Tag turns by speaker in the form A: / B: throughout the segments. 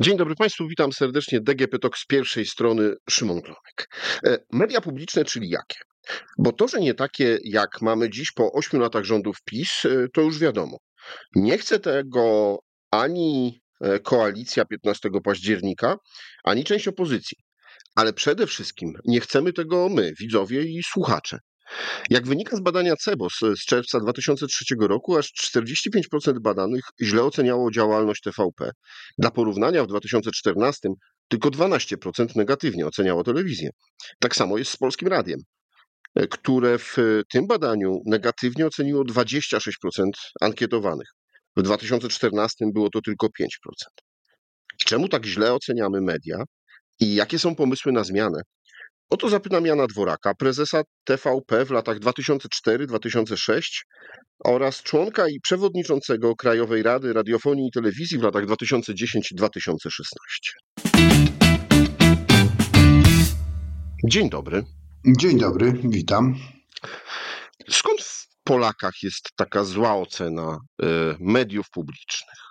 A: Dzień dobry Państwu, witam serdecznie. DGP Talk z pierwszej strony Szymon Klomek. E, Media publiczne, czyli jakie? Bo to, że nie takie jak mamy dziś po ośmiu latach rządów PiS, e, to już wiadomo. Nie chce tego ani e, koalicja 15 października, ani część opozycji. Ale przede wszystkim nie chcemy tego my, widzowie i słuchacze. Jak wynika z badania CEBOS z czerwca 2003 roku, aż 45% badanych źle oceniało działalność TVP. Dla porównania w 2014 tylko 12% negatywnie oceniało telewizję. Tak samo jest z Polskim Radiem, które w tym badaniu negatywnie oceniło 26% ankietowanych. W 2014 było to tylko 5%. Czemu tak źle oceniamy media i jakie są pomysły na zmianę? O to zapytam Jana Dworaka, prezesa TVP w latach 2004-2006 oraz członka i przewodniczącego Krajowej Rady Radiofonii i Telewizji w latach 2010-2016. Dzień dobry.
B: Dzień dobry, witam.
A: Skąd w Polakach jest taka zła ocena y, mediów publicznych?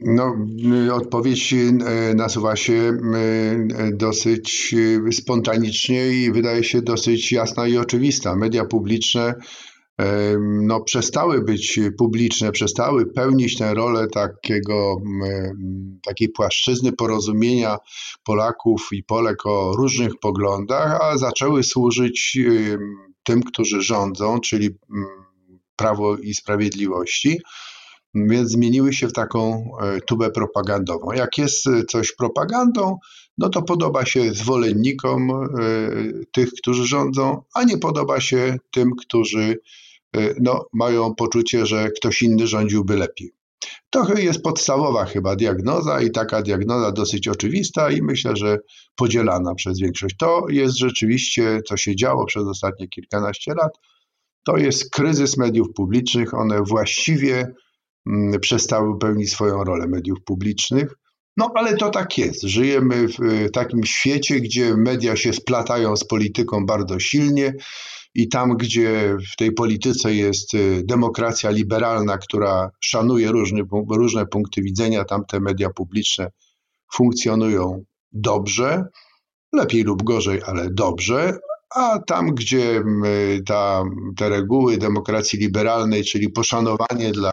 B: No, odpowiedź e, nasuwa się dosyć spontanicznie i wydaje się dosyć jasna i oczywista. Media publiczne no, przestały być publiczne, przestały pełnić tę rolę takiego, takiej płaszczyzny porozumienia Polaków i Polek o różnych poglądach, a zaczęły służyć tym, którzy rządzą, czyli Prawo i Sprawiedliwości więc zmieniły się w taką e, tubę propagandową. Jak jest e, coś propagandą, no to podoba się zwolennikom e, tych, którzy rządzą, a nie podoba się tym, którzy no, mają poczucie, że ktoś inny rządziłby lepiej. To jest podstawowa chyba diagnoza i taka diagnoza dosyć oczywista i myślę, że podzielana przez większość. To jest rzeczywiście, co się działo przez ostatnie kilkanaście lat, to jest kryzys mediów publicznych. One właściwie przestały pełnić swoją rolę mediów publicznych. No ale to tak jest. Żyjemy w y, takim świecie, gdzie media się splatają z polityką bardzo silnie i tam, gdzie w tej polityce jest y, demokracja liberalna, która szanuje różne, różne punkty widzenia, tam te media publiczne funkcjonują dobrze, lepiej lub gorzej, ale dobrze, a tam, gdzie y, ta, te reguły demokracji liberalnej, czyli poszanowanie dla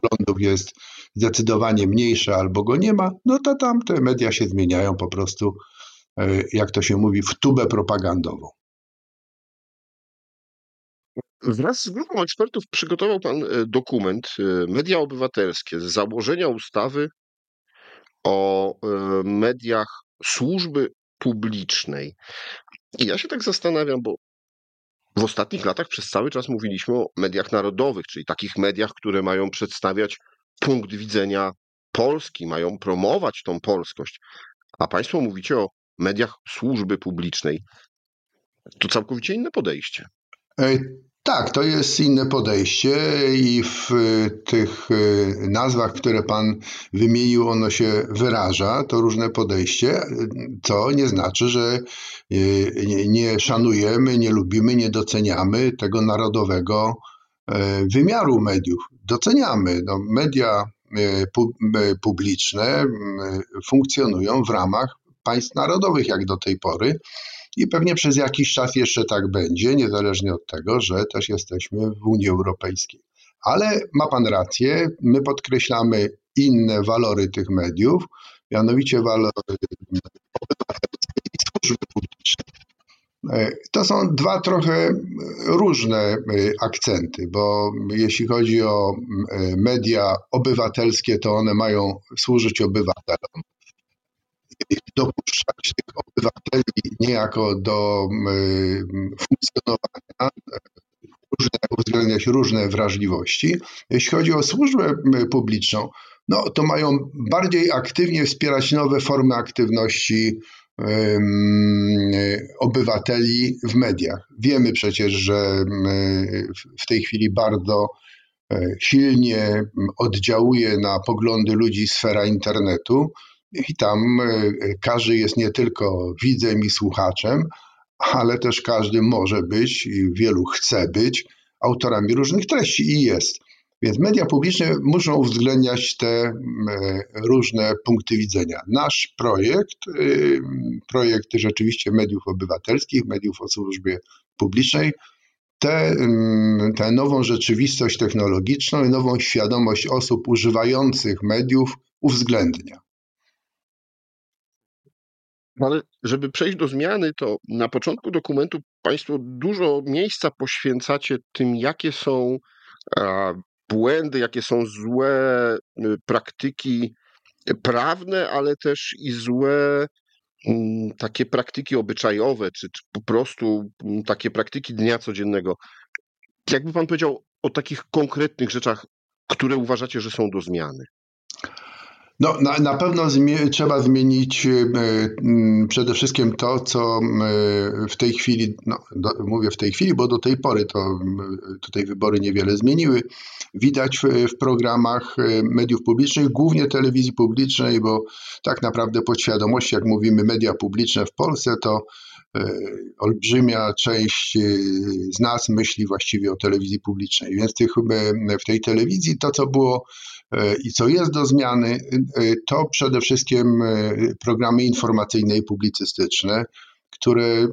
B: poglądów jest zdecydowanie mniejsze albo go nie ma, no to tam te media się zmieniają po prostu, e, jak to się mówi, w tubę propagandową.
A: Wraz z grupą ekspertów przygotował Pan e, dokument e, Media Obywatelskie z założenia ustawy o mediach służby publicznej. I ja się tak zastanawiam, bo w ostatnich latach przez cały czas mówiliśmy o mediach narodowych, czyli takich mediach, które mają przedstawiać punkt widzenia Polski, mają promować tą polskość. A Państwo mówicie o mediach służby publicznej. To całkowicie inne podejście.
B: E, tak, to jest inne podejście i w e, tych e, nazwach, które Pan wymienił, ono się wyraża, to różne podejście, co nie znaczy, że e, nie szanujemy, nie lubimy, nie doceniamy tego narodowego wymiaru mediów. Doceniamy. No, media publiczne funkcjonują w ramach państw narodowych jak do tej pory i pewnie przez jakiś czas jeszcze tak będzie, niezależnie od tego, że też jesteśmy w Unii Europejskiej. Ale ma Pan rację, my podkreślamy inne walory tych mediów, mianowicie walory obywatelskie i służby publicznej. E, to są dwa trochę różne e, akcenty, bo jeśli chodzi o e, media obywatelskie, to one mają służyć obywatelom, dopuszczać tych obywateli niejako do funkcjonowania, różne, uwzględniać różne wrażliwości. Jeśli chodzi o służbę publiczną, no, to mają bardziej aktywnie wspierać nowe formy aktywności obywateli w mediach. Wiemy przecież, że w tej chwili bardzo e, silnie oddziałuje na poglądy ludzi sfera internetu. I tam e, każdy jest nie tylko widzem i słuchaczem, ale też każdy może być i wielu chce być autorami różnych treści i jest. Więc media publiczne muszą uwzględniać te różne punkty widzenia. Nasz projekt, projekt rzeczywiście mediów obywatelskich, mediów o służbie publicznej, tę te nową rzeczywistość technologiczną i nową świadomość osób używających mediów uwzględnia.
A: Ale żeby przejść do zmiany, to na początku dokumentu Państwo dużo miejsca poświęcacie tym, jakie są błędy, jakie są złe y, praktyki prawne, ale też i złe mm, takie praktyki obyczajowe, czy, czy po prostu mm, takie praktyki dnia codziennego. Jakby Pan powiedział o takich konkretnych rzeczach, które uważacie, że są do zmiany?
B: No, na, na pewno trzeba zmienić y, y, przede wszystkim to, co y, w tej chwili, no, do, mówię w tej chwili, bo do tej pory to tutaj wybory niewiele zmieniły. Widać w, w programach mediów publicznych, głównie telewizji publicznej, bo tak naprawdę podświadomości, jak mówimy media publiczne w Polsce, to olbrzymia część z nas myśli właściwie o telewizji publicznej. Więc tych, w tej telewizji to, co było E, I co jest do zmiany, e, to przede wszystkim e, programy informacyjne i publicystyczne, które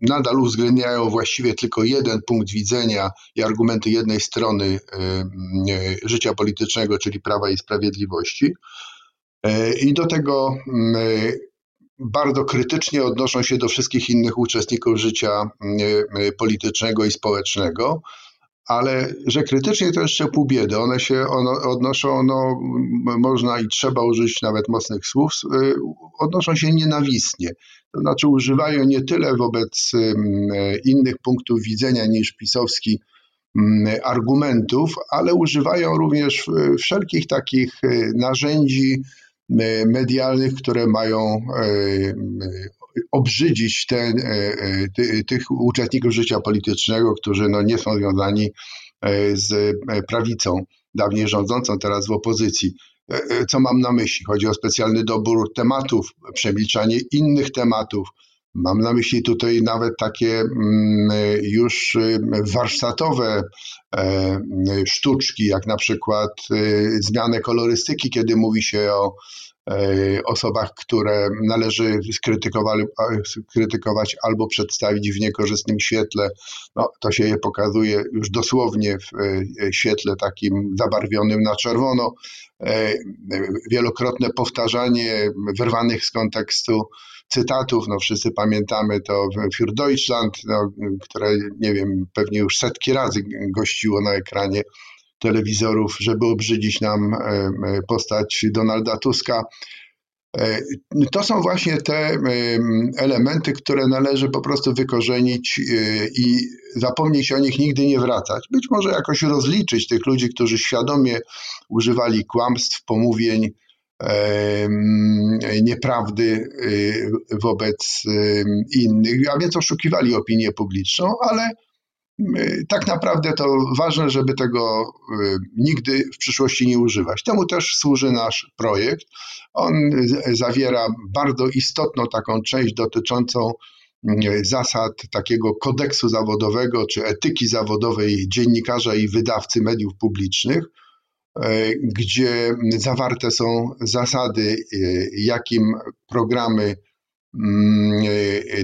B: nadal uwzględniają właściwie tylko jeden punkt widzenia i argumenty jednej strony życia politycznego, czyli prawa i sprawiedliwości. I do tego bardzo krytycznie odnoszą się do wszystkich innych uczestników życia politycznego i społecznego ale że krytycznie to jeszcze pół biedy. One się odnoszą, no, można i trzeba użyć nawet mocnych słów, y, odnoszą się nienawistnie. To znaczy używają nie tyle wobec innych punktów widzenia niż pisowski argumentów, ale używają również wszelkich takich narzędzi medialnych, które mają obrzydzić te, e, e, ty, tych uczestników życia politycznego, którzy no nie są związani e, z prawicą, dawniej rządzącą, teraz w opozycji. Co mam na myśli? Chodzi o specjalny dobór tematów, przemilczanie innych tematów. Mam na myśli tutaj nawet takie mm, już warsztatowe sztuczki, jak na przykład zmianę kolorystyki, kiedy mówi się o E, osobach, które należy skrytykować albo przedstawić w niekorzystnym świetle. No, to się je pokazuje już dosłownie w e, świetle takim zabarwionym na czerwono. E, wielokrotne powtarzanie wyrwanych z kontekstu cytatów, no wszyscy pamiętamy to Für Deutschland, no, które nie wiem, pewnie już setki razy gościło na ekranie telewizorów, żeby obrzydzić nam e, e, postać Donalda Tuska. E, to są właśnie te elementy, które należy po prostu wykorzenić i zapomnieć o nich, nigdy nie wracać. Być może jakoś rozliczyć tych ludzi, którzy świadomie używali kłamstw, pomówień, nieprawdy wobec innych, a więc oszukiwali opinię publiczną, ale tak naprawdę to ważne, żeby tego y, nigdy w przyszłości nie używać. Temu też służy nasz projekt. On zawiera bardzo istotną taką część dotyczącą y, zasad takiego kodeksu zawodowego czy etyki zawodowej dziennikarza i wydawcy mediów publicznych, y, gdzie zawarte są zasady, jakim programy Mm,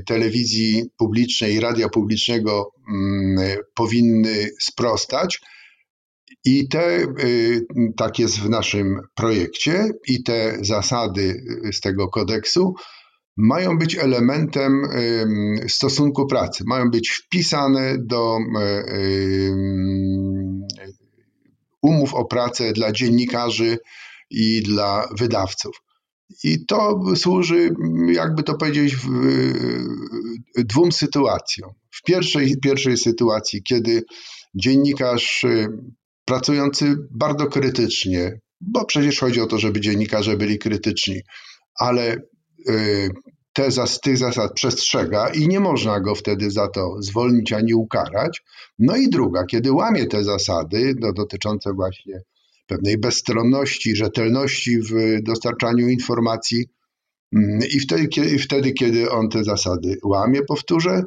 B: telewizji publicznej i radia publicznego powinny sprostać. I te, e, tak jest w naszym projekcie, i te zasady z tego kodeksu mają być elementem stosunku pracy, mają być wpisane do e, umów o pracę dla dziennikarzy i dla wydawców. I to służy, jakby to powiedzieć, w, dwóm sytuacjom. W pierwszej, pierwszej sytuacji, kiedy dziennikarz y, pracujący bardzo krytycznie, bo przecież chodzi o to, żeby dziennikarze byli krytyczni, ale y, te, tych zasad przestrzega i nie można go wtedy za to zwolnić ani ukarać. No i druga, kiedy łamie te zasady no, dotyczące właśnie pewnej bezstronności, rzetelności w dostarczaniu informacji. Mm, I wtedy, kiedy, wtedy, kiedy on te zasady łamie, powtórzę,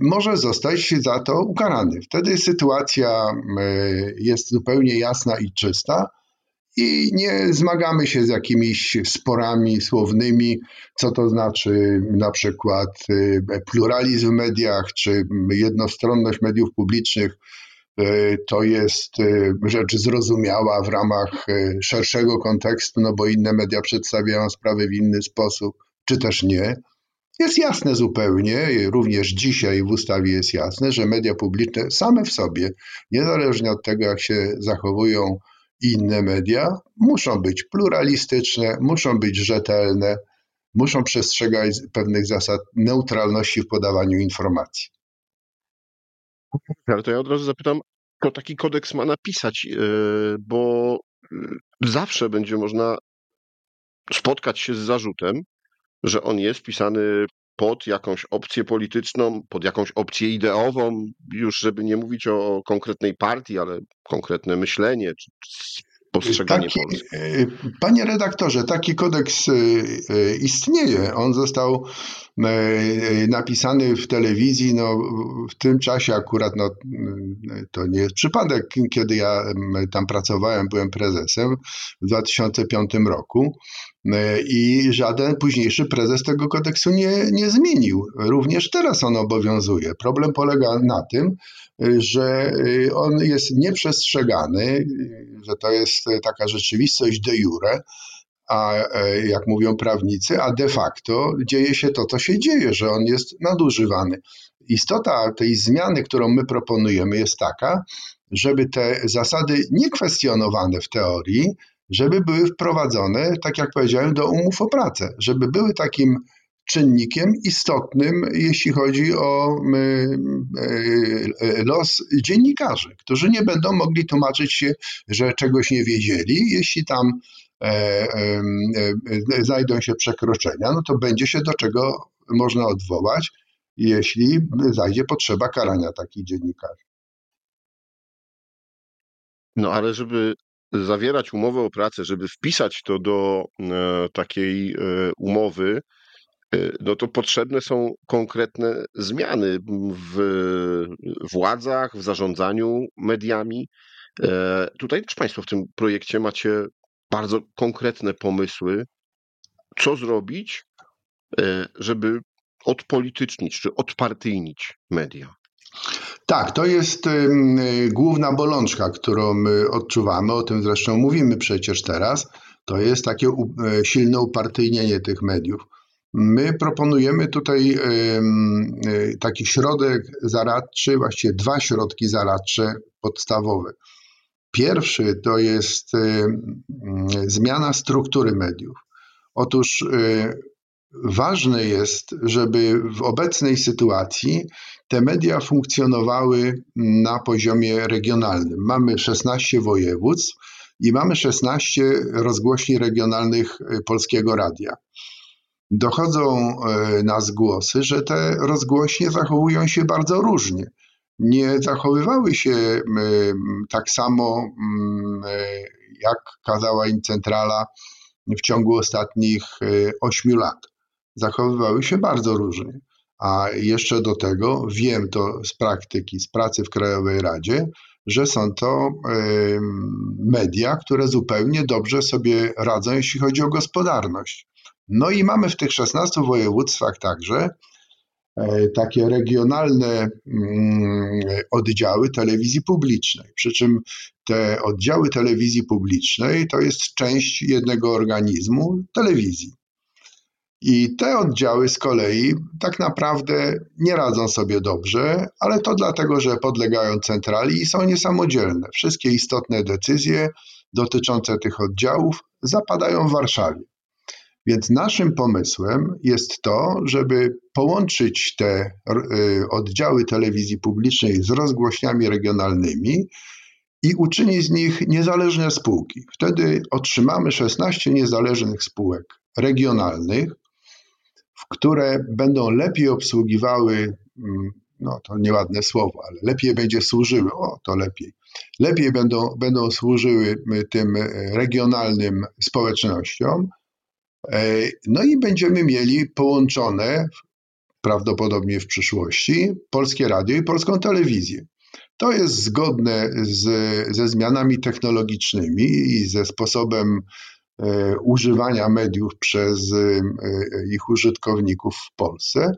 B: może zostać za to ukarany. Wtedy sytuacja jest zupełnie jasna i czysta i nie zmagamy się z jakimiś sporami słownymi, co to znaczy na przykład pluralizm w mediach czy jednostronność mediów publicznych to jest e, rzecz zrozumiała w ramach e, szerszego kontekstu, no bo inne media przedstawiają sprawy w inny sposób, czy też nie. Jest jasne zupełnie, również dzisiaj w ustawie jest jasne, że media publiczne same w sobie, niezależnie od tego, jak się zachowują inne media, muszą być pluralistyczne, muszą być rzetelne, muszą przestrzegać pewnych zasad neutralności w podawaniu informacji.
A: Ale to ja od razu zapytam, kto taki kodeks ma napisać, e, bo e, zawsze będzie można spotkać się z zarzutem, że on jest pisany pod jakąś opcję polityczną, pod jakąś opcję ideową, już żeby nie mówić o konkretnej partii, ale konkretne myślenie, czy postrzeganie taki, Polski.
B: E, panie redaktorze, taki kodeks istnieje. On został napisany w telewizji, no w tym czasie akurat, no to nie jest przypadek, kiedy ja tam pracowałem, byłem prezesem w 2005 roku i żaden późniejszy prezes tego kodeksu nie, nie zmienił. Również teraz on obowiązuje. Problem polega na tym, że on jest nieprzestrzegany, że to jest taka rzeczywistość de jure, a e, jak mówią prawnicy, a de facto dzieje się to, co się dzieje, że on jest nadużywany. Istota tej zmiany, którą my proponujemy, jest taka, żeby te zasady niekwestionowane w teorii, żeby były wprowadzone, tak jak powiedziałem, do umów o pracę, żeby były takim czynnikiem istotnym, jeśli chodzi o e, los dziennikarzy, którzy nie będą mogli tłumaczyć się, że czegoś nie wiedzieli, jeśli tam E, e, e, znajdą się przekroczenia, no to będzie się do czego można odwołać, jeśli zajdzie potrzeba karania takich dziennikarzy.
A: No ale żeby zawierać umowę o pracę, żeby wpisać to do takiej umowy, no to potrzebne są konkretne zmiany w władzach, w zarządzaniu mediami. Tutaj też Państwo w tym projekcie macie bardzo konkretne pomysły, co zrobić, e, żeby odpolitycznić czy odpartyjnić media.
B: Tak, to jest główna bolączka, którą my odczuwamy, o tym zresztą mówimy przecież teraz. To jest takie e, silne upartyjnienie tych mediów. My proponujemy tutaj e, taki środek zaradczy, właściwie dwa środki zaradcze podstawowe. Pierwszy to jest zmiana struktury mediów. Otóż ważne jest, żeby w obecnej sytuacji te media funkcjonowały na poziomie regionalnym. Mamy 16 województw i mamy 16 rozgłośni regionalnych y, Polskiego Radia. Dochodzą nas głosy, że te rozgłośnie zachowują się bardzo różnie nie zachowywały się tak samo, e, jak kazała im centrala w ciągu ostatnich e, ośmiu lat. Zachowywały się bardzo różnie. A jeszcze do tego wiem to z praktyki, z pracy w Krajowej Radzie, że są to media, które zupełnie dobrze sobie radzą, jeśli chodzi o gospodarność. No i mamy w tych 16 województwach także E, takie regionalne mm, oddziały telewizji publicznej. Przy czym te oddziały telewizji publicznej to jest część jednego organizmu telewizji. I te oddziały z kolei tak naprawdę nie radzą sobie dobrze, ale to dlatego, że podlegają centrali i są niesamodzielne. Wszystkie istotne decyzje dotyczące tych oddziałów zapadają w Warszawie. Więc naszym pomysłem jest to, żeby połączyć te y, oddziały telewizji publicznej z rozgłośniami regionalnymi i uczynić z nich niezależne spółki. Wtedy otrzymamy 16 niezależnych spółek regionalnych, w które będą lepiej obsługiwały, mm, no to nieładne słowo, ale lepiej będzie służyły, o to lepiej, lepiej będą, będą służyły tym regionalnym społecznościom, E, no i będziemy mieli połączone prawdopodobnie w przyszłości, polskie radio i polską telewizję. To jest zgodne z, ze zmianami technologicznymi i ze sposobem używania mediów przez e, ich użytkowników w Polsce,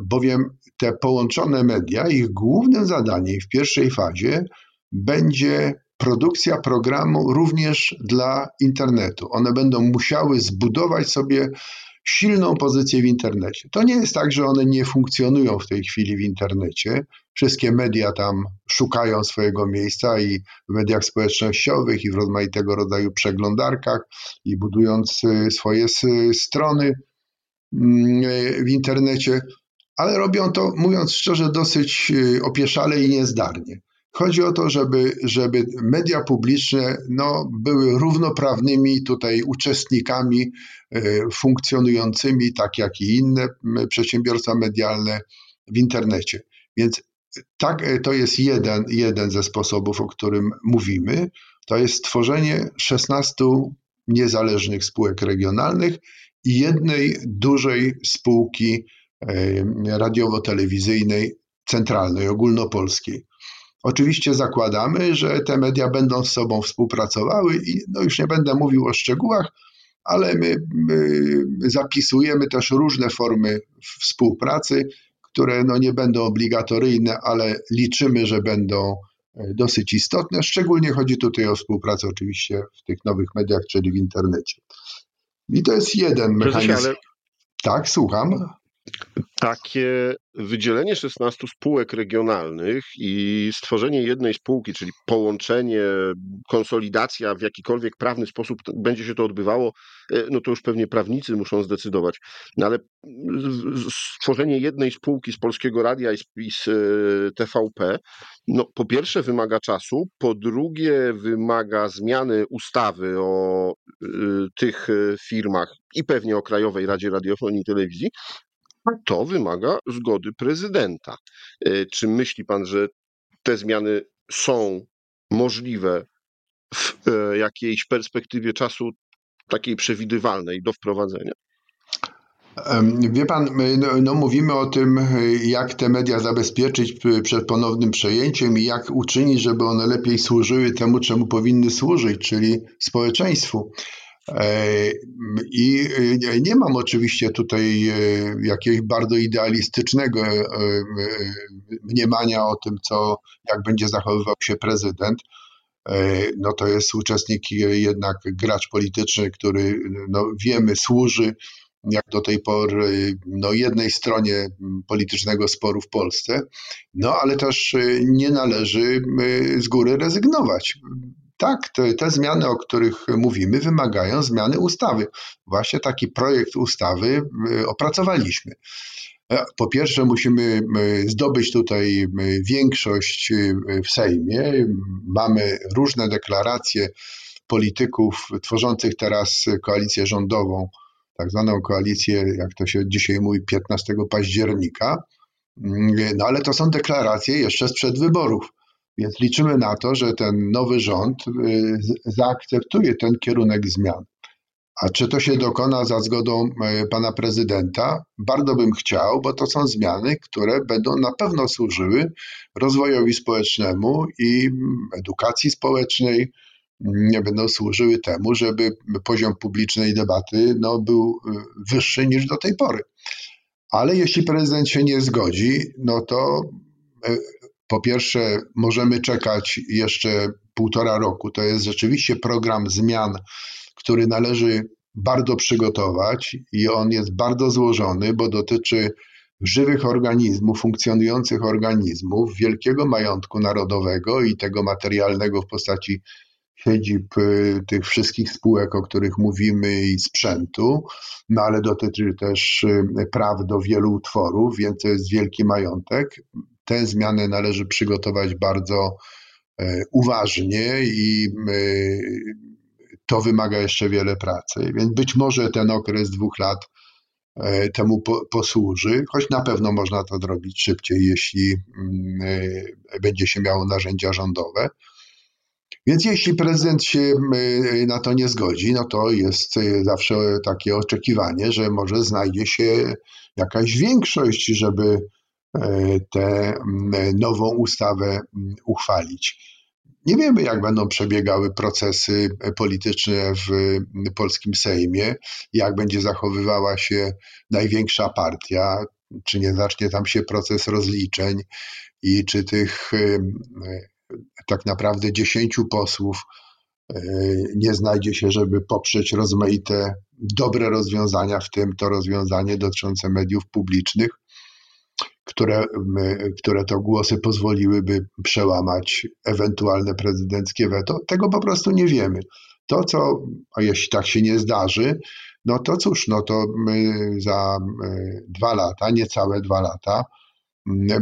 B: bowiem te połączone media, ich głównym zadaniem w pierwszej fazie będzie produkcja programu również dla internetu. One będą musiały zbudować sobie silną pozycję w internecie. To nie jest tak, że one nie funkcjonują w tej chwili w internecie. Wszystkie media tam szukają swojego miejsca i w mediach społecznościowych, i w rozmaitego rodzaju przeglądarkach, i budując y, swoje strony mm, w internecie, ale robią to, mówiąc szczerze, dosyć y, opieszale i niezdarnie. Chodzi o to, żeby, żeby media publiczne no, były równoprawnymi tutaj uczestnikami e, funkcjonującymi, tak jak i inne przedsiębiorstwa medialne w internecie. Więc tak, e, to jest jeden, jeden ze sposobów, o którym mówimy. To jest stworzenie 16 niezależnych spółek regionalnych i jednej dużej spółki e, radiowo-telewizyjnej centralnej, ogólnopolskiej. Oczywiście zakładamy, że te media będą z sobą współpracowały i no już nie będę mówił o szczegółach, ale my, my zapisujemy też różne formy współpracy, które no nie będą obligatoryjne, ale liczymy, że będą e, dosyć istotne. Szczególnie chodzi tutaj o współpracę oczywiście w tych nowych mediach, czyli w internecie. I to jest jeden mechanizm. Ale... Tak, słucham
A: takie wydzielenie 16 spółek regionalnych i stworzenie jednej spółki, czyli połączenie, konsolidacja w jakikolwiek prawny sposób będzie się to odbywało, e, no to już pewnie prawnicy muszą zdecydować. No ale stworzenie jednej spółki z Polskiego Radia i z, e, TVP, no po pierwsze wymaga czasu, po drugie wymaga zmiany ustawy o e, tych firmach i pewnie o Krajowej Radzie Radiofonii i Telewizji, to wymaga zgody prezydenta. E, czy myśli pan, że te zmiany są możliwe w e, jakiejś perspektywie czasu takiej przewidywalnej do wprowadzenia?
B: Wie pan, no, no, mówimy o tym, jak te media zabezpieczyć przed ponownym przejęciem i jak uczynić, żeby one lepiej służyły temu, czemu powinny służyć, czyli społeczeństwu. E, I e, nie mam oczywiście tutaj e, jakiegoś bardzo idealistycznego mniemania o tym, co, jak będzie zachowywał się prezydent. No to jest uczestnik jednak gracz polityczny, który no wiemy służy jak do tej pory no jednej stronie politycznego sporu w Polsce, no ale też nie należy z góry rezygnować. Tak, te, te, zmiany, o których mówimy, wymagają zmiany ustawy. Właśnie taki projekt ustawy y, opracowaliśmy. E, po pierwsze, musimy y, zdobyć tutaj y, większość w Sejmie. Mamy różne deklaracje polityków tworzących teraz koalicję rządową, tak zwaną koalicję, jak to się dzisiaj mówi, 15 października. No ale to są deklaracje jeszcze sprzed wyborów. Więc liczymy na to, że ten nowy rząd y, zaakceptuje ten kierunek zmian. A czy to się dokona za zgodą y, pana prezydenta? Bardzo bym chciał, bo to są zmiany, które będą na pewno służyły rozwojowi społecznemu i mm, edukacji społecznej, nie będą służyły temu, żeby poziom publicznej debaty no, był y, wyższy niż do tej pory. Ale jeśli prezydent się nie zgodzi, no to po pierwsze, możemy czekać jeszcze półtora roku. To jest rzeczywiście program zmian, który należy bardzo przygotować i on jest bardzo złożony, bo dotyczy żywych organizmów, funkcjonujących organizmów, wielkiego majątku narodowego i tego materialnego w postaci siedzib y, tych wszystkich spółek, o których mówimy i sprzętu, no ale dotyczy też y, praw do wielu utworów, więc to jest wielki majątek tę zmianę należy przygotować bardzo e, uważnie i e, to wymaga jeszcze wiele pracy. Więc być może ten okres dwóch lat e, temu posłuży, choć na pewno można to zrobić szybciej, jeśli mm, będzie się miało narzędzia rządowe. Więc jeśli prezydent się na to nie zgodzi, no to jest zawsze takie oczekiwanie, że może znajdzie się jakaś większość, żeby tę nową ustawę uchwalić. Nie wiemy, jak będą przebiegały procesy polityczne w polskim Sejmie, jak będzie zachowywała się największa partia, czy nie zacznie tam się proces rozliczeń i czy tych tak naprawdę dziesięciu posłów nie znajdzie się, żeby poprzeć rozmaite dobre rozwiązania, w tym to rozwiązanie dotyczące mediów publicznych które, które to głosy pozwoliłyby przełamać ewentualne prezydenckie weto. Tego po prostu nie wiemy. To, co, a jeśli tak się nie zdarzy, no to cóż, no to za dwa lata, niecałe dwa lata,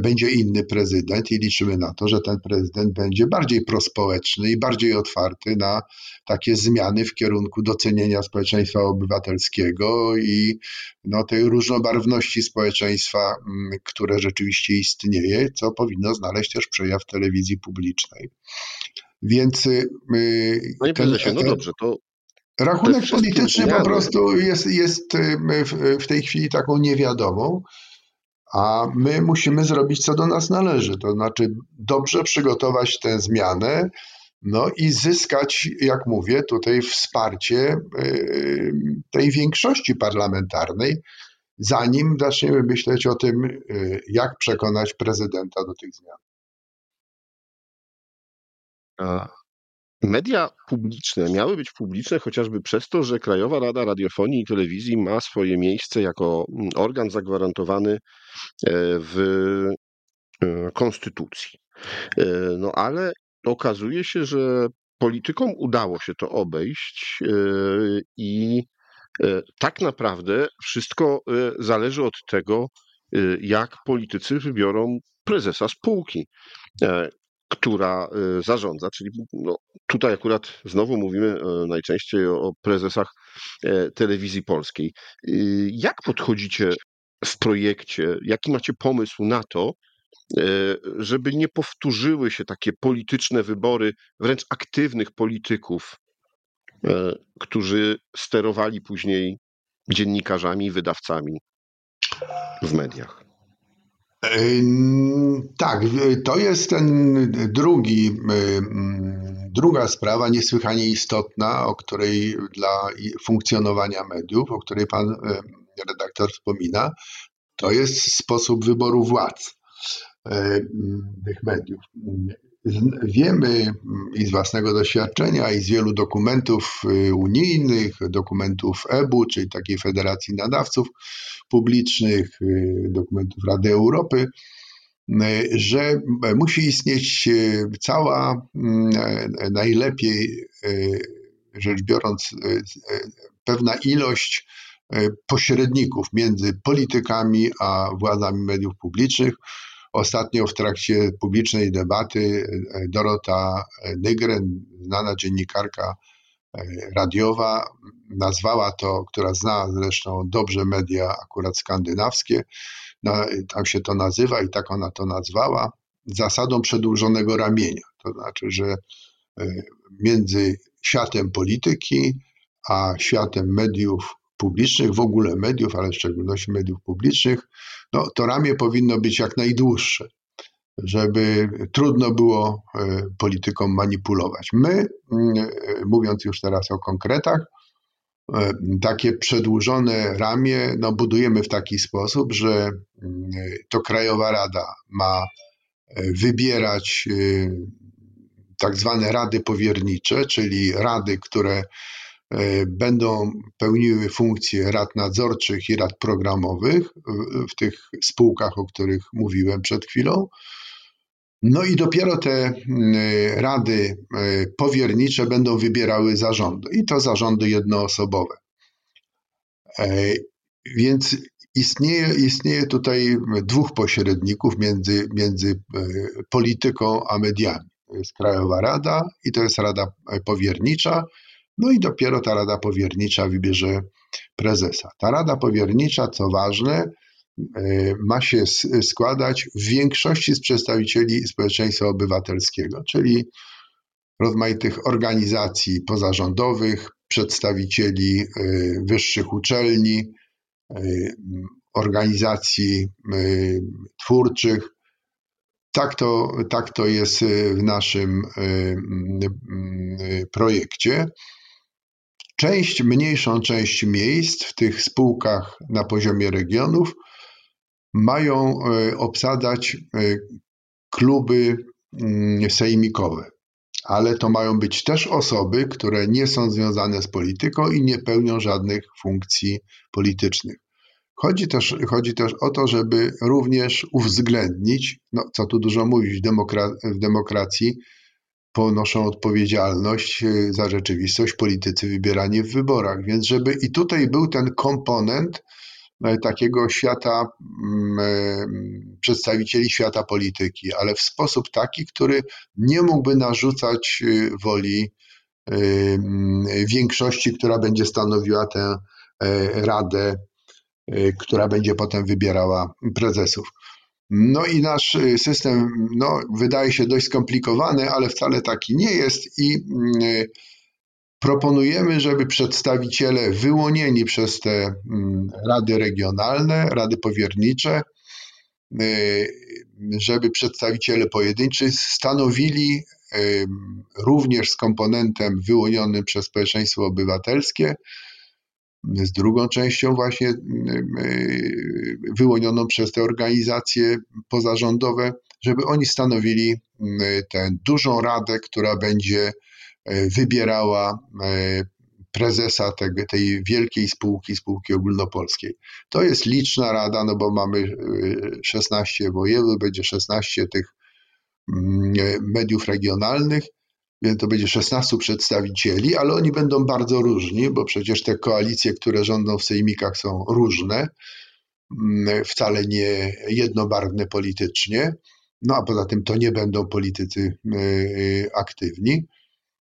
B: będzie inny prezydent i liczymy na to, że ten prezydent będzie bardziej prospołeczny i bardziej otwarty na takie zmiany w kierunku docenienia społeczeństwa obywatelskiego i no, tej różnobarwności społeczeństwa, mm, które rzeczywiście istnieje, co powinno znaleźć też przejaw telewizji publicznej. Więc. Y,
A: Panie prezesie, no dobrze, to
B: Rachunek polityczny po prostu jest, jest y, w tej chwili taką niewiadomą a my musimy zrobić, co do nas należy, to znaczy dobrze przygotować tę zmianę, no i zyskać, jak mówię, tutaj wsparcie y, tej większości parlamentarnej, zanim zaczniemy myśleć o tym, y, jak przekonać prezydenta do tych zmian.
A: Media publiczne miały być publiczne chociażby przez to, że Krajowa Rada Radiofonii i Telewizji ma swoje miejsce jako mm, organ zagwarantowany e, w e, Konstytucji. E, no ale okazuje się, że politykom udało się to obejść i tak naprawdę wszystko zależy od tego, jak politycy wybiorą prezesa spółki która y, zarządza, czyli no, tutaj akurat znowu mówimy e, najczęściej o prezesach e, telewizji polskiej. Y, jak podchodzicie w projekcie, jaki macie pomysł na to, e, żeby nie powtórzyły się takie polityczne wybory wręcz aktywnych polityków, którzy sterowali później dziennikarzami, wydawcami w mediach?
B: Tak, to jest ten drugi, druga sprawa niesłychanie istotna, o której dla funkcjonowania mediów, o której pan redaktor wspomina, to jest sposób wyboru władz tych mediów. Wiemy i z własnego doświadczenia, i z wielu dokumentów y, unijnych, dokumentów EBU, czyli takiej Federacji Nadawców Publicznych, y, dokumentów Rady Europy, y, że musi istnieć cała, najlepiej rzecz biorąc, pewna ilość pośredników między politykami a władzami mediów publicznych, Ostatnio w trakcie publicznej debaty e, Dorota Nygren, znana dziennikarka e, radiowa, nazwała to, która zna zresztą dobrze media akurat skandynawskie, tam się to nazywa i tak ona to nazwała, zasadą przedłużonego ramienia. To znaczy, że e, między światem polityki a światem mediów publicznych, w ogóle mediów, ale w szczególności mediów publicznych, no, to ramię powinno być jak najdłuższe, żeby trudno było e, politykom manipulować. My, e, mówiąc już teraz o konkretach, e, takie przedłużone ramię no, budujemy w taki sposób, że to Krajowa Rada ma wybierać tak zwane rady powiernicze, czyli rady, które będą pełniły funkcje rad nadzorczych i rad programowych w tych spółkach, o których mówiłem przed chwilą. No i dopiero te rady e, powiernicze będą wybierały zarządy i to zarządy jednoosobowe. E, więc istnieje, istnieje tutaj dwóch pośredników między, między polityką a mediami. To jest Krajowa Rada i to jest Rada Powiernicza. No i dopiero ta Rada Powiernicza wybierze prezesa. Ta Rada Powiernicza, co ważne, e, ma się składać w większości z przedstawicieli społeczeństwa obywatelskiego, czyli rozmaitych organizacji pozarządowych, przedstawicieli wyższych uczelni, organizacji twórczych. Tak to, tak to jest w naszym projekcie. Część, mniejszą część miejsc w tych spółkach na poziomie regionów mają obsadzać kluby mm, sejmikowe, ale to mają być też osoby, które nie są związane z polityką i nie pełnią żadnych funkcji politycznych. Chodzi też, chodzi też o to, żeby również uwzględnić, no co tu dużo mówić, w, demokra w demokracji ponoszą odpowiedzialność y, za rzeczywistość politycy wybierani w wyborach, więc żeby i tutaj był ten komponent E, takiego świata, mm, e, przedstawicieli świata polityki, ale w sposób taki, który nie mógłby narzucać woli mm, większości, która będzie stanowiła tę e, radę, która będzie potem wybierała prezesów. No i nasz y, system no, wydaje się dość skomplikowany, ale wcale taki nie jest i mm, Proponujemy, żeby przedstawiciele wyłonieni przez te mm, rady regionalne, rady powiernicze, y, żeby przedstawiciele pojedynczy stanowili y, również z komponentem wyłonionym przez społeczeństwo obywatelskie, z drugą częścią właśnie y, wyłonioną przez te organizacje pozarządowe, żeby oni stanowili tę dużą radę, która będzie wybierała prezesa tej, wielkiej spółki, spółki ogólnopolskiej. To jest liczna rada, no bo mamy 16 e, województw, będzie 16 tych mm, mediów regionalnych, to będzie 16 przedstawicieli, ale oni będą bardzo różni, bo przecież te koalicje, które rządzą w sejmikach są różne, mm, wcale nie jednobarwne politycznie. No a poza tym to nie będą politycy aktywni.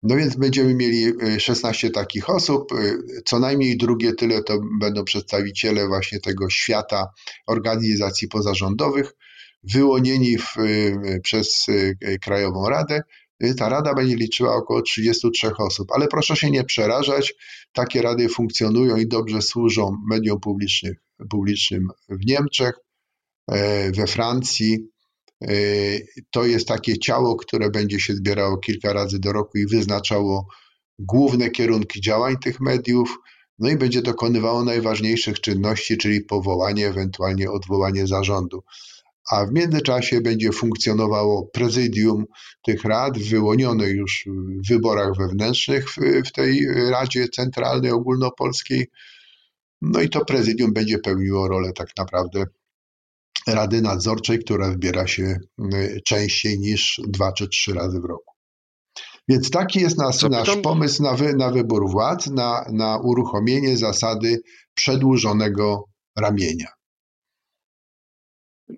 B: No więc będziemy mieli 16 y, takich osób, y, co najmniej drugie tyle to będą przedstawiciele właśnie tego świata organizacji pozarządowych, wyłonieni w, y, przez Krajową Radę. Ta rada będzie liczyła około 33 osób, ale proszę się nie przerażać, takie rady funkcjonują i dobrze służą mediom publicznym, publicznym w Niemczech, e, we Francji, E, to jest takie ciało, które będzie się zbierało kilka razy do roku i wyznaczało główne kierunki działań tych mediów, no i będzie dokonywało najważniejszych czynności, czyli powołanie, ewentualnie odwołanie zarządu. A w międzyczasie będzie funkcjonowało prezydium tych rad, wyłonione już w wyborach wewnętrznych w, w tej Radzie Centralnej Ogólnopolskiej. No i to prezydium będzie pełniło rolę tak naprawdę Rady Nadzorczej, która wybiera się y, częściej niż dwa czy trzy razy w roku. Więc taki jest nas, nasz pomysł na, wy, na wybór władz, na, na uruchomienie zasady przedłużonego ramienia.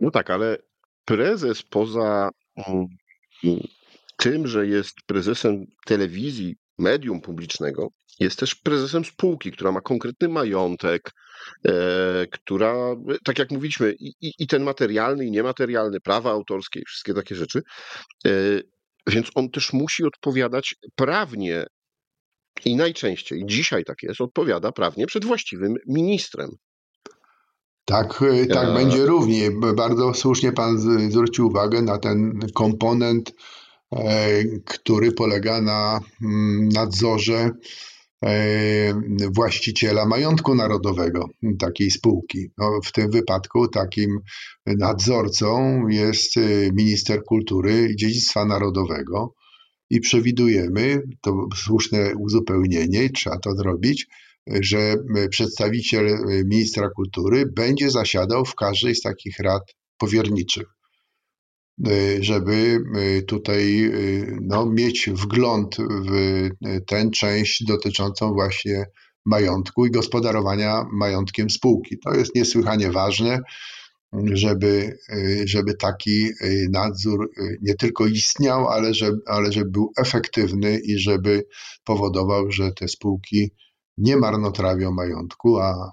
A: No tak, ale prezes poza mm, tym, że jest prezesem telewizji, medium publicznego, jest też prezesem spółki, która ma konkretny majątek, e, która, tak jak mówiliśmy, i, i, ten materialny, i niematerialny, prawa autorskie, wszystkie takie rzeczy. E, więc on też musi odpowiadać prawnie i najczęściej, dzisiaj tak jest, odpowiada prawnie przed właściwym ministrem.
B: Tak, e, tak ja... będzie równie. Bardzo słusznie pan zwrócił uwagę na ten komponent, e, który polega na mm, nadzorze E, właściciela majątku narodowego takiej spółki. No, w tym wypadku takim nadzorcą jest minister kultury i dziedzictwa narodowego i przewidujemy, to słuszne uzupełnienie i trzeba to zrobić, że przedstawiciel ministra kultury będzie zasiadał w każdej z takich rad powierniczych. Y, żeby tutaj no, mieć wgląd w tę część dotyczącą właśnie majątku i gospodarowania majątkiem spółki. To jest niesłychanie ważne, żeby, żeby taki nadzór nie tylko istniał, ale, żeby, ale żeby był efektywny i żeby powodował, że te spółki nie marnotrawią majątku, a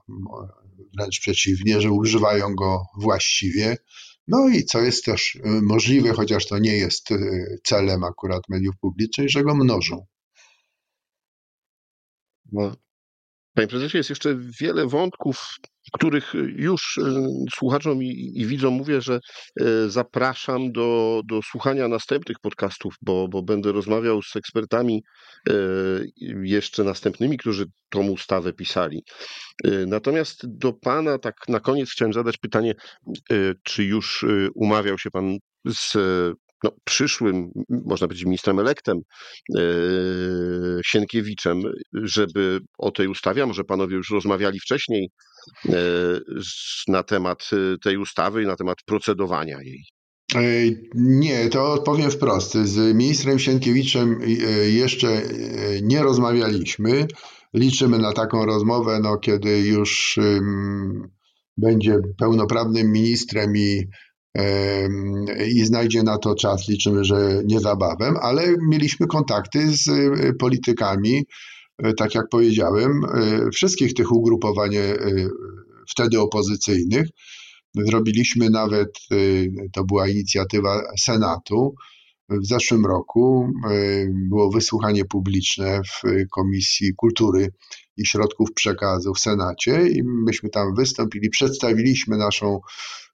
B: wręcz przeciwnie, że używają go właściwie No i co jest też możliwe, chociaż to nie jest celem akurat mediów publicznych, że go mnożą.
A: No, Panie prezesie, jest jeszcze wiele wątków, których już e, słuchaczom i, i widzom mówię, że e, zapraszam do, do słuchania następnych podcastów, bo, bo będę rozmawiał z ekspertami e, jeszcze następnymi, którzy tą ustawę pisali. Natomiast do Pana tak na koniec chciałem zadać pytanie, czy już umawiał się Pan z no, przyszłym, można powiedzieć, ministrem elektem Sienkiewiczem, żeby o tej ustawie, może panowie już rozmawiali wcześniej na temat e, tej ustawy i na temat procedowania jej.
B: Nie, to odpowiem wprost. Z ministrem Sienkiewiczem jeszcze nie rozmawialiśmy. Liczymy na taką rozmowę, no, kiedy już będzie pełnoprawnym ministrem i i znajdzie na to czas. Liczymy, że niezabawem, ale mieliśmy kontakty z e, politykami, e, tak jak powiedziałem, e, wszystkich tych ugrupowań wtedy opozycyjnych. Zrobiliśmy nawet, to była inicjatywa Senatu, w zeszłym roku było wysłuchanie publiczne w Komisji Kultury i Środków Przekazu w Senacie i myśmy tam wystąpili, przedstawiliśmy naszą E,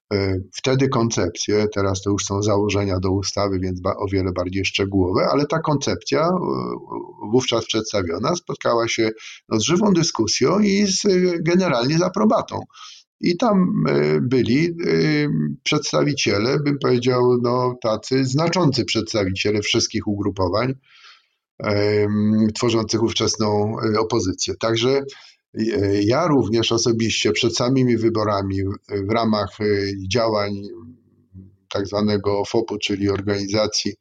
B: wtedy koncepcje, teraz to już są założenia do ustawy, więc o wiele bardziej szczegółowe, ale ta koncepcja e, wówczas przedstawiona spotkała się no, z żywą dyskusją i z, generalnie z aprobatą. I tam e, byli przedstawiciele, bym powiedział, no, tacy znaczący przedstawiciele wszystkich ugrupowań tworzących ówczesną opozycję. Także ja również osobiście przed samymi wyborami w ramach e, działań tak zwanego FOP-u, czyli organizacji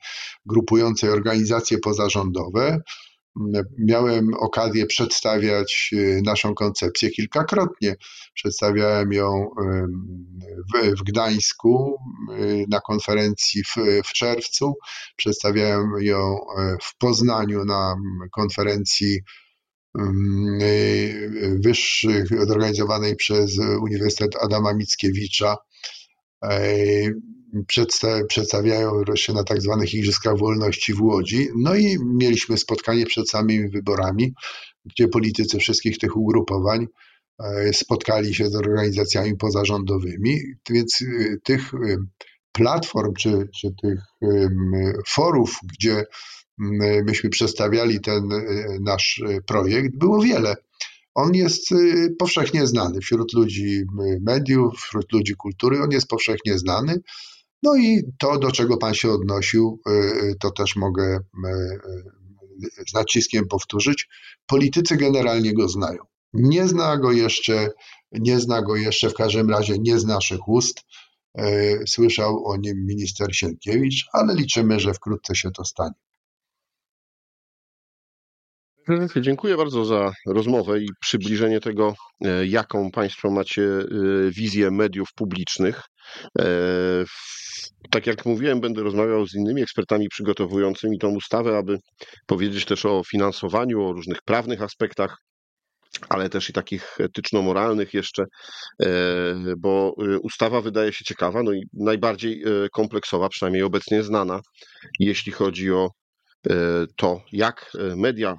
B: grupującej organizacje pozarządowe, miałem okazję przedstawiać e, naszą koncepcję kilkakrotnie. Przedstawiałem ją w, Gdańsku e, na konferencji w, w czerwcu, przedstawiałem ją w Poznaniu na konferencji wyższych zorganizowanej przez Uniwersytet Adama Mickiewicza. Przedstawiają się na tak zwanych Igrzyskach Wolności w Łodzi. No i mieliśmy spotkanie przed samymi wyborami, gdzie politycy wszystkich tych ugrupowań spotkali się z organizacjami pozarządowymi, więc y, tych y, platform czy, czy tych forów, gdzie myśmy przedstawiali ten y, nasz y, projekt, było wiele. On jest y, powszechnie znany wśród ludzi mediów, wśród ludzi kultury, on jest powszechnie znany. No i to, do czego Pan się odnosił, to też mogę z naciskiem powtórzyć. Politycy generalnie go znają. Nie zna go jeszcze, nie zna go jeszcze w każdym razie nie z naszych ust. Słyszał o nim minister Sienkiewicz, ale liczymy, że wkrótce się to stanie.
A: Dziękuję bardzo za rozmowę i przybliżenie tego, e, jaką Państwo macie e, wizję mediów publicznych. E, tak jak mówiłem, będę rozmawiał z innymi ekspertami przygotowującymi tą ustawę, aby powiedzieć też o finansowaniu, o różnych prawnych aspektach, ale też i takich etyczno-moralnych jeszcze, bo ustawa wydaje się ciekawa, no i najbardziej kompleksowa, przynajmniej obecnie znana, jeśli chodzi o to, jak media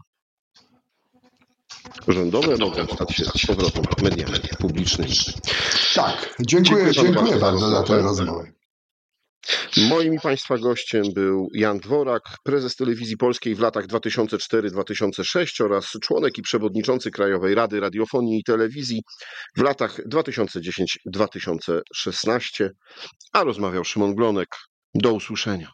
A: rządowe mogą stać się z powrotem mediami publicznymi.
B: Tak, dziękuję, dziękuję, dziękuję bardzo za tę rozmowę.
A: Moim i Państwa gościem był Jan Dworak, prezes Telewizji Polskiej w latach 2004-2006 oraz członek i przewodniczący Krajowej Rady Radiofonii i Telewizji w latach 2010-2016, a rozmawiał Szymon Glonek. Do usłyszenia.